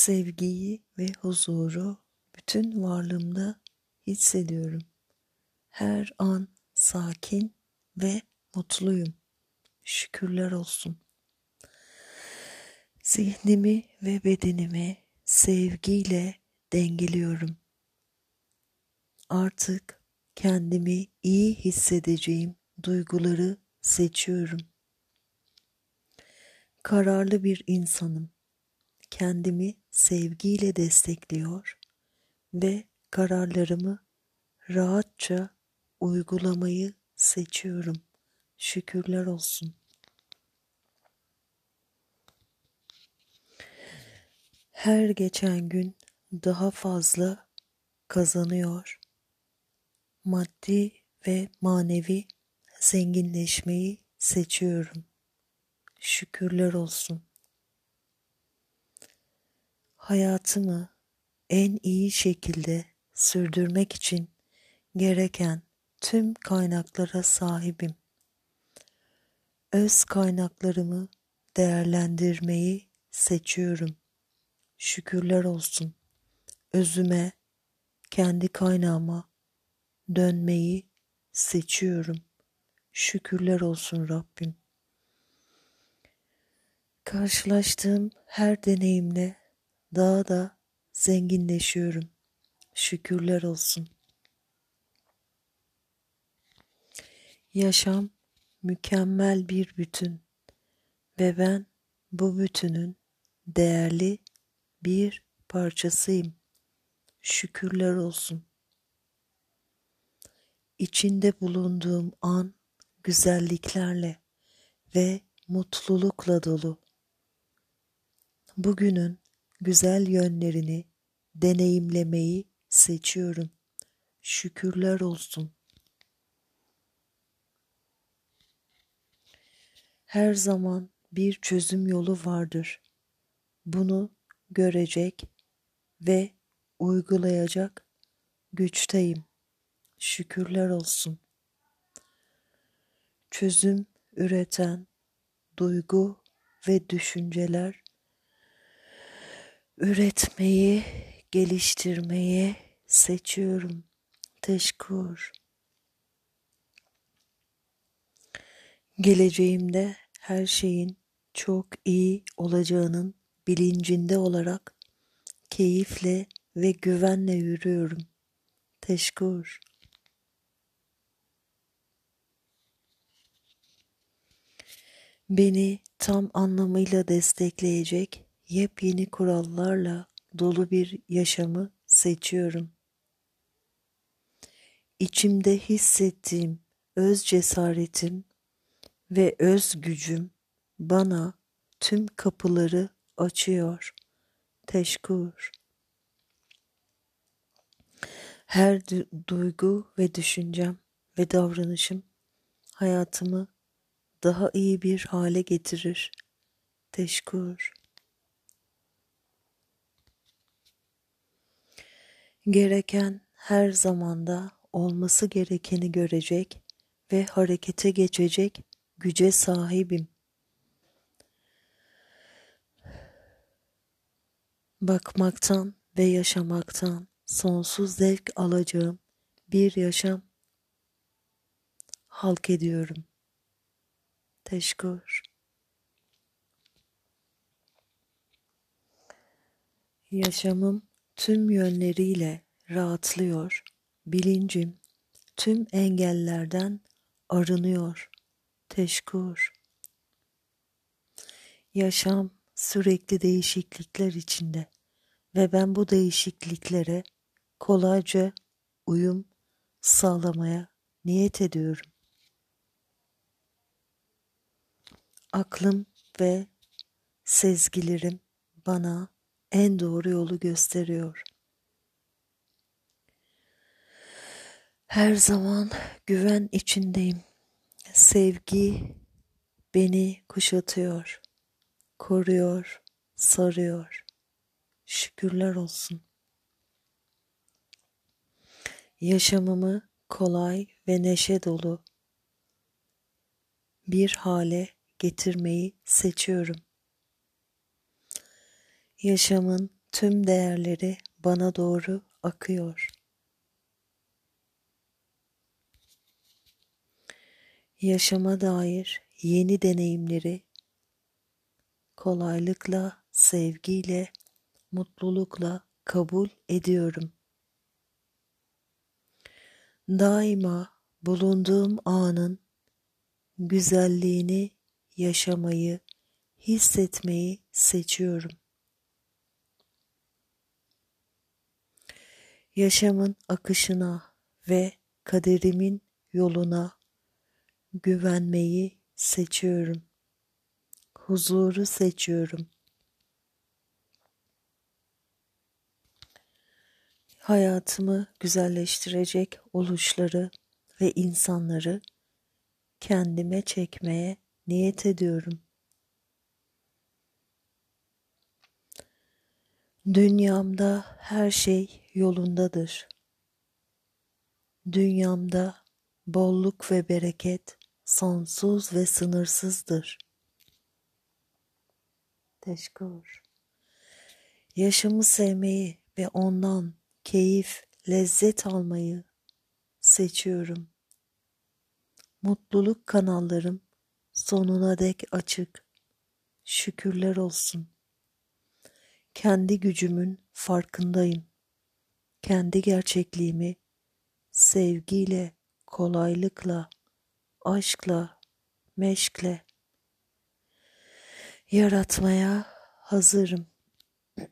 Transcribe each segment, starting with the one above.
sevgiyi ve huzuru bütün varlığımda hissediyorum. Her an sakin ve mutluyum. Şükürler olsun. Zihnimi ve bedenimi sevgiyle dengeliyorum. Artık kendimi iyi hissedeceğim duyguları seçiyorum. Kararlı bir insanım. Kendimi sevgiyle destekliyor ve kararlarımı rahatça uygulamayı seçiyorum. Şükürler olsun. Her geçen gün daha fazla kazanıyor. Maddi ve manevi zenginleşmeyi seçiyorum. Şükürler olsun. Hayatımı en iyi şekilde sürdürmek için gereken tüm kaynaklara sahibim. Öz kaynaklarımı değerlendirmeyi seçiyorum. Şükürler olsun. Özüme, kendi kaynağıma dönmeyi seçiyorum. Şükürler olsun Rabbim. Karşılaştığım her deneyimle daha da zenginleşiyorum. Şükürler olsun. Yaşam mükemmel bir bütün ve ben bu bütünün değerli bir parçasıyım. Şükürler olsun. İçinde bulunduğum an güzelliklerle ve mutlulukla dolu. Bugünün güzel yönlerini deneyimlemeyi seçiyorum. Şükürler olsun. Her zaman bir çözüm yolu vardır. Bunu görecek ve uygulayacak güçteyim. Şükürler olsun. Çözüm üreten duygu ve düşünceler üretmeyi, geliştirmeyi seçiyorum. Teşekkür. Geleceğimde her şeyin çok iyi olacağının bilincinde olarak keyifle ve güvenle yürüyorum. Teşekkür. Beni tam anlamıyla destekleyecek yepyeni kurallarla dolu bir yaşamı seçiyorum. İçimde hissettiğim öz cesaretim ve öz gücüm bana tüm kapıları açıyor. Teşekkür. Her duygu ve düşüncem ve davranışım hayatımı daha iyi bir hale getirir. Teşekkür. Gereken her zamanda olması gerekeni görecek ve harekete geçecek güce sahibim. Bakmaktan ve yaşamaktan sonsuz zevk alacağım bir yaşam halk ediyorum. Teşekkür. Yaşamım tüm yönleriyle rahatlıyor. Bilincim tüm engellerden arınıyor. Teşekkür. Yaşam sürekli değişiklikler içinde ve ben bu değişikliklere kolayca uyum sağlamaya niyet ediyorum. Aklım ve sezgilerim bana en doğru yolu gösteriyor. Her zaman güven içindeyim. Sevgi beni kuşatıyor, koruyor, sarıyor. Şükürler olsun. Yaşamımı kolay ve neşe dolu bir hale getirmeyi seçiyorum. Yaşamın tüm değerleri bana doğru akıyor. Yaşama dair yeni deneyimleri kolaylıkla, sevgiyle, mutlulukla kabul ediyorum. Daima bulunduğum anın güzelliğini yaşamayı, hissetmeyi seçiyorum. Yaşamın akışına ve kaderimin yoluna güvenmeyi seçiyorum. Huzuru seçiyorum. Hayatımı güzelleştirecek oluşları ve insanları kendime çekmeye niyet ediyorum. Dünyamda her şey yolundadır. Dünyamda bolluk ve bereket sonsuz ve sınırsızdır. Teşekkür. Yaşamı sevmeyi ve ondan keyif, lezzet almayı seçiyorum. Mutluluk kanallarım sonuna dek açık. Şükürler olsun. Kendi gücümün farkındayım. Kendi gerçekliğimi sevgiyle, kolaylıkla, aşkla, meşkle yaratmaya hazırım.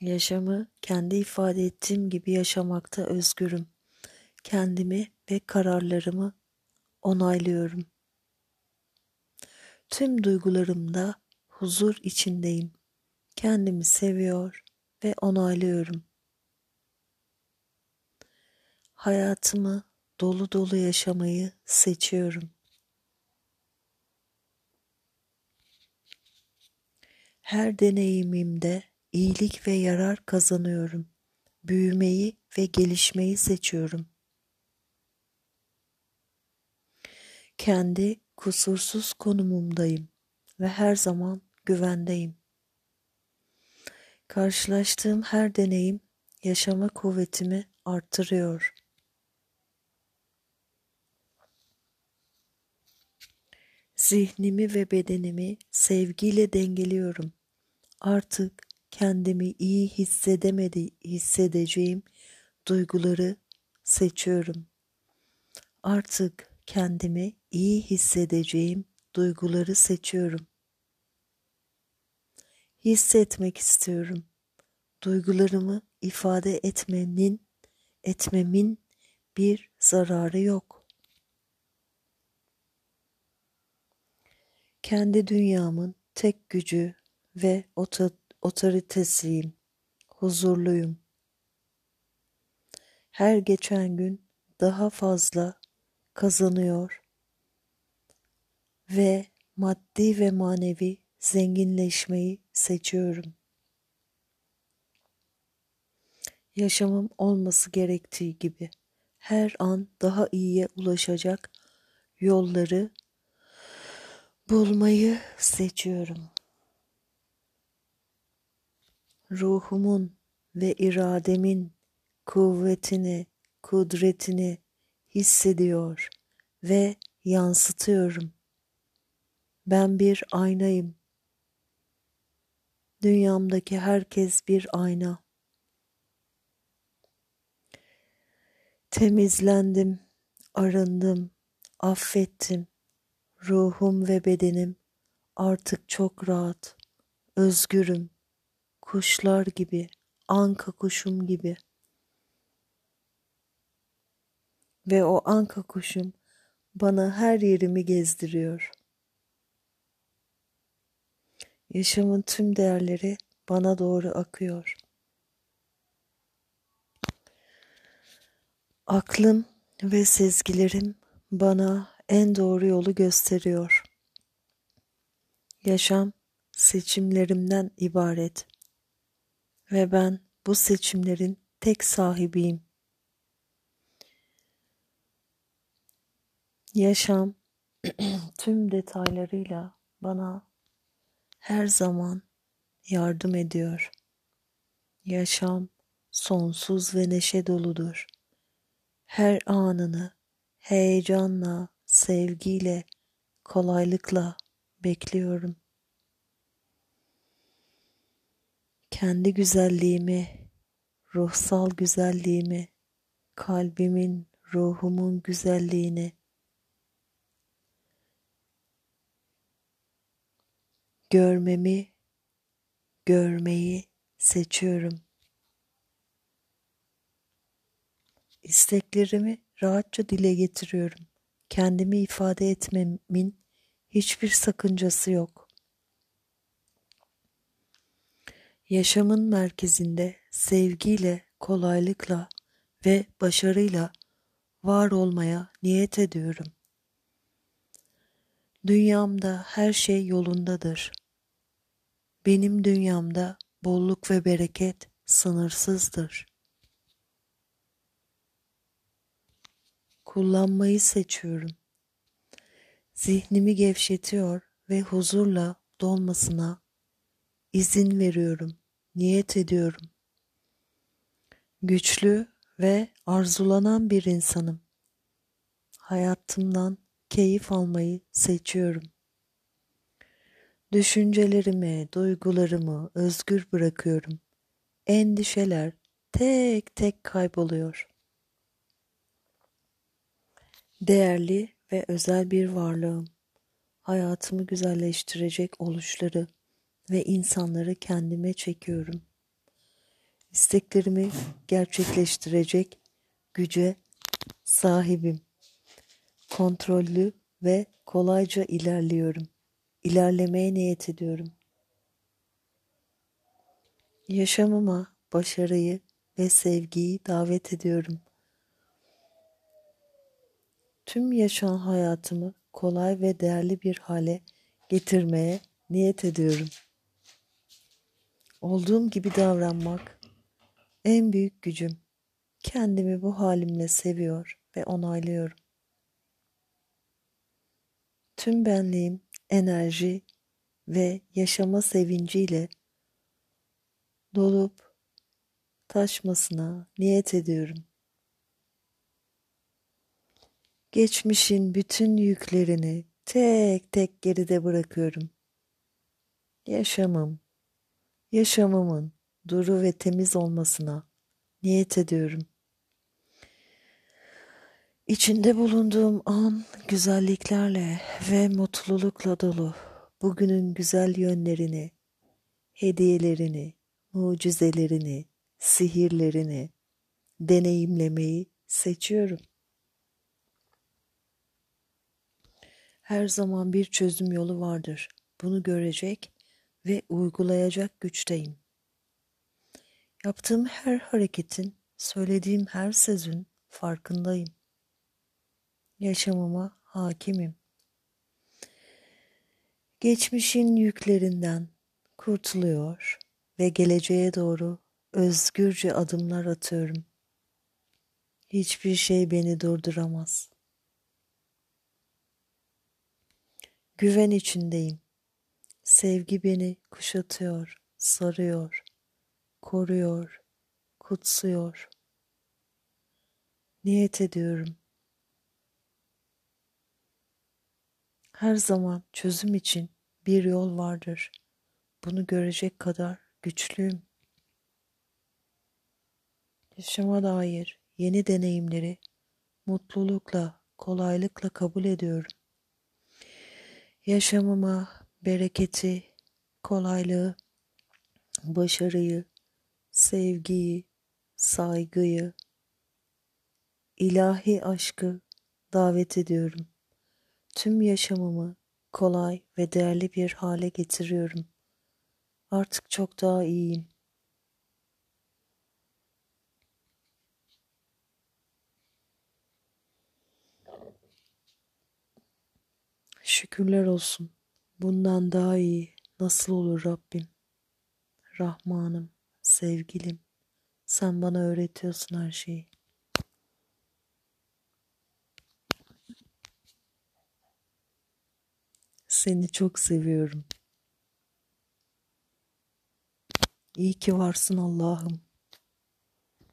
Yaşamı kendi ifade ettiğim gibi yaşamakta özgürüm. Kendimi ve kararlarımı onaylıyorum. Tüm duygularımda huzur içindeyim. Kendimi seviyor ve onaylıyorum. Hayatımı dolu dolu yaşamayı seçiyorum. Her deneyimimde iyilik ve yarar kazanıyorum. Büyümeyi ve gelişmeyi seçiyorum. Kendi kusursuz konumumdayım ve her zaman güvendeyim. Karşılaştığım her deneyim yaşama kuvvetimi artırıyor. Zihnimi ve bedenimi sevgiyle dengeliyorum. Artık kendimi iyi hissedemedi hissedeceğim duyguları seçiyorum. Artık kendimi iyi hissedeceğim duyguları seçiyorum. Hissetmek istiyorum. Duygularımı ifade etmenin etmemin bir zararı yok. Kendi dünyamın tek gücü ve otoritesiyim. Huzurluyum. Her geçen gün daha fazla kazanıyor ve maddi ve manevi zenginleşmeyi seçiyorum. Yaşamım olması gerektiği gibi her an daha iyiye ulaşacak yolları bulmayı seçiyorum. Ruhumun ve irademin kuvvetini, kudretini hissediyor ve yansıtıyorum. Ben bir aynayım. Dünyamdaki herkes bir ayna. Temizlendim, arındım, affettim. Ruhum ve bedenim artık çok rahat, özgürüm. Kuşlar gibi, anka kuşum gibi. Ve o anka kuşum bana her yerimi gezdiriyor. Yaşamın tüm değerleri bana doğru akıyor. Aklım ve sezgilerim bana en doğru yolu gösteriyor. Yaşam seçimlerimden ibaret ve ben bu seçimlerin tek sahibiyim. Yaşam tüm detaylarıyla bana her zaman yardım ediyor. Yaşam sonsuz ve neşe doludur. Her anını heyecanla, sevgiyle, kolaylıkla bekliyorum. Kendi güzelliğimi, ruhsal güzelliğimi, kalbimin, ruhumun güzelliğini görmemi, görmeyi seçiyorum. İsteklerimi rahatça dile getiriyorum. Kendimi ifade etmemin hiçbir sakıncası yok. Yaşamın merkezinde sevgiyle, kolaylıkla ve başarıyla var olmaya niyet ediyorum. Dünyamda her şey yolundadır. Benim dünyamda bolluk ve bereket sınırsızdır. Kullanmayı seçiyorum. Zihnimi gevşetiyor ve huzurla dolmasına izin veriyorum, niyet ediyorum. Güçlü ve arzulanan bir insanım. Hayatımdan keyif almayı seçiyorum. Düşüncelerimi, duygularımı özgür bırakıyorum. Endişeler tek tek kayboluyor. Değerli ve özel bir varlığım. Hayatımı güzelleştirecek oluşları ve insanları kendime çekiyorum. İsteklerimi gerçekleştirecek güce sahibim. Kontrollü ve kolayca ilerliyorum. İlerlemeye niyet ediyorum. Yaşamıma başarıyı ve sevgiyi davet ediyorum. Tüm yaşayan hayatımı kolay ve değerli bir hale getirmeye niyet ediyorum. Olduğum gibi davranmak en büyük gücüm. Kendimi bu halimle seviyor ve onaylıyorum. Tüm benliğim enerji ve yaşama sevinciyle dolup taşmasına niyet ediyorum. Geçmişin bütün yüklerini tek tek geride bırakıyorum. Yaşamım, yaşamımın duru ve temiz olmasına niyet ediyorum. İçinde bulunduğum an güzelliklerle ve mutlulukla dolu. Bugünün güzel yönlerini, hediyelerini, mucizelerini, sihirlerini deneyimlemeyi seçiyorum. Her zaman bir çözüm yolu vardır. Bunu görecek ve uygulayacak güçteyim. Yaptığım her hareketin, söylediğim her sözün farkındayım. Yaşamıma hakimim. Geçmişin yüklerinden kurtuluyor ve geleceğe doğru özgürce adımlar atıyorum. Hiçbir şey beni durduramaz. Güven içindeyim. Sevgi beni kuşatıyor, sarıyor, koruyor, kutsuyor. Niyet ediyorum. Her zaman çözüm için bir yol vardır. Bunu görecek kadar güçlüyüm. Yaşama dair yeni deneyimleri mutlulukla, kolaylıkla kabul ediyorum. Yaşamıma bereketi, kolaylığı, başarıyı, sevgiyi, saygıyı, ilahi aşkı davet ediyorum. Tüm yaşamımı kolay ve değerli bir hale getiriyorum. Artık çok daha iyiyim. Şükürler olsun. Bundan daha iyi nasıl olur Rabbim? Rahmanım, sevgilim, sen bana öğretiyorsun her şeyi. Seni çok seviyorum. İyi ki varsın Allah'ım.